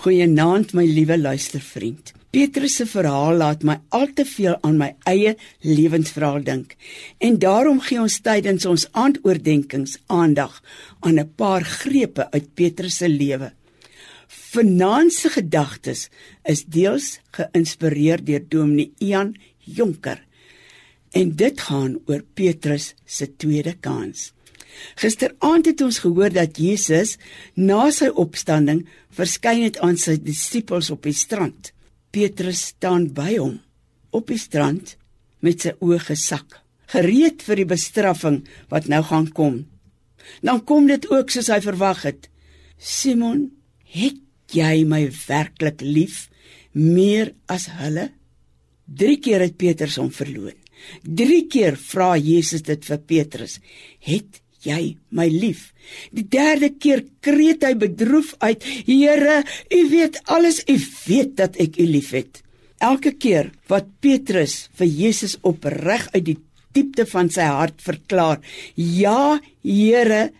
Goeienaand my liewe luistervriend. Petrus se verhaal laat my al te veel aan my eie lewensverhaal dink. En daarom gee ons tydens ons aandoordenkings aandag aan 'n paar grepe uit Petrus se lewe. Vanaand se gedagtes is deels geïnspireer deur Dominee Ian Jonker. En dit gaan oor Petrus se tweede kans. Gisteraand het ons gehoor dat Jesus na sy opstanding verskyn het aan sy disippels op die strand. Petrus staan by hom op die strand met sy oë gesak, gereed vir die bestraffing wat nou gaan kom. Dan kom dit ook soos hy verwag het. Simon, het jy my werklik lief meer as hulle? 3 keer het Petrus hom verloon. 3 keer vra Jesus dit vir Petrus. Het jy my lief. Die derde keer kreet hy bedroef uit: Here, u weet alles, u weet dat ek u liefhet. Elke keer wat Petrus vir Jesus opreg uit die diepte van sy hart verklaar: "Ja, Here,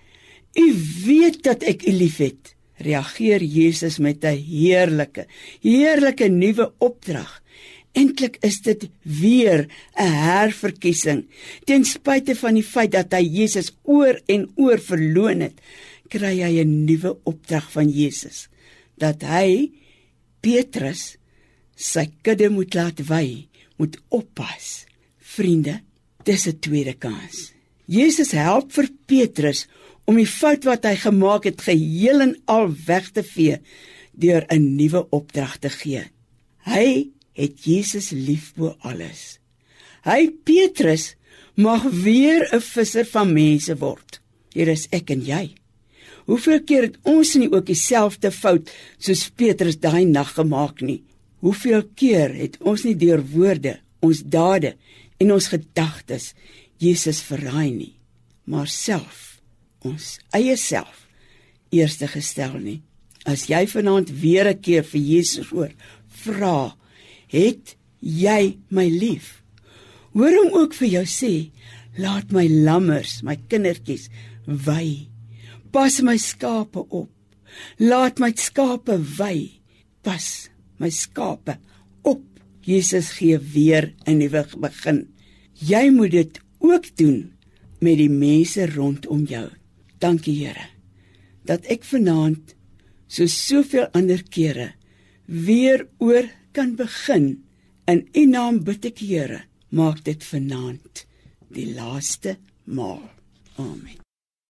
u weet dat ek u liefhet." reageer Jesus met 'n heerlike, heerlike nuwe opdrag. Eintlik is dit weer 'n herverkiesing. Ten spyte van die feit dat hy Jesus oor en oor verloon het, kry hy 'n nuwe opdrag van Jesus dat hy Petrus sy kudde moet laat wy, moet oppas. Vriende, dis 'n tweede kans. Jesus help vir Petrus om die fout wat hy gemaak het geheel en al weg te vee deur 'n nuwe opdrag te gee. Hy het Jesus lief bo alles. Hy Petrus mag weer 'n visser van mense word. Hier is ek en jy. Hoeveel keer het ons nie ook dieselfde fout soos Petrus daai nag gemaak nie? Hoeveel keer het ons nie deur woorde, ons dade en ons gedagtes Jesus verraai nie, maar self ons eie self eerste gestel nie. As jy vanaand weer 'n keer vir Jesus hoor, vra het jy my lief? Hoor hom ook vir jou sê, laat my lammers, my kindertjies wy. Pas my skape op. Laat my skape wy. Pas my skape op. Jesus gee weer 'n nuwe begin. Jy moet dit ook doen met die mense rondom jou. Dankie Here dat ek vanaand so soveel ander kere weer oor kan begin. In u naam bid ek Here maak dit vanaand die laaste maal. Amen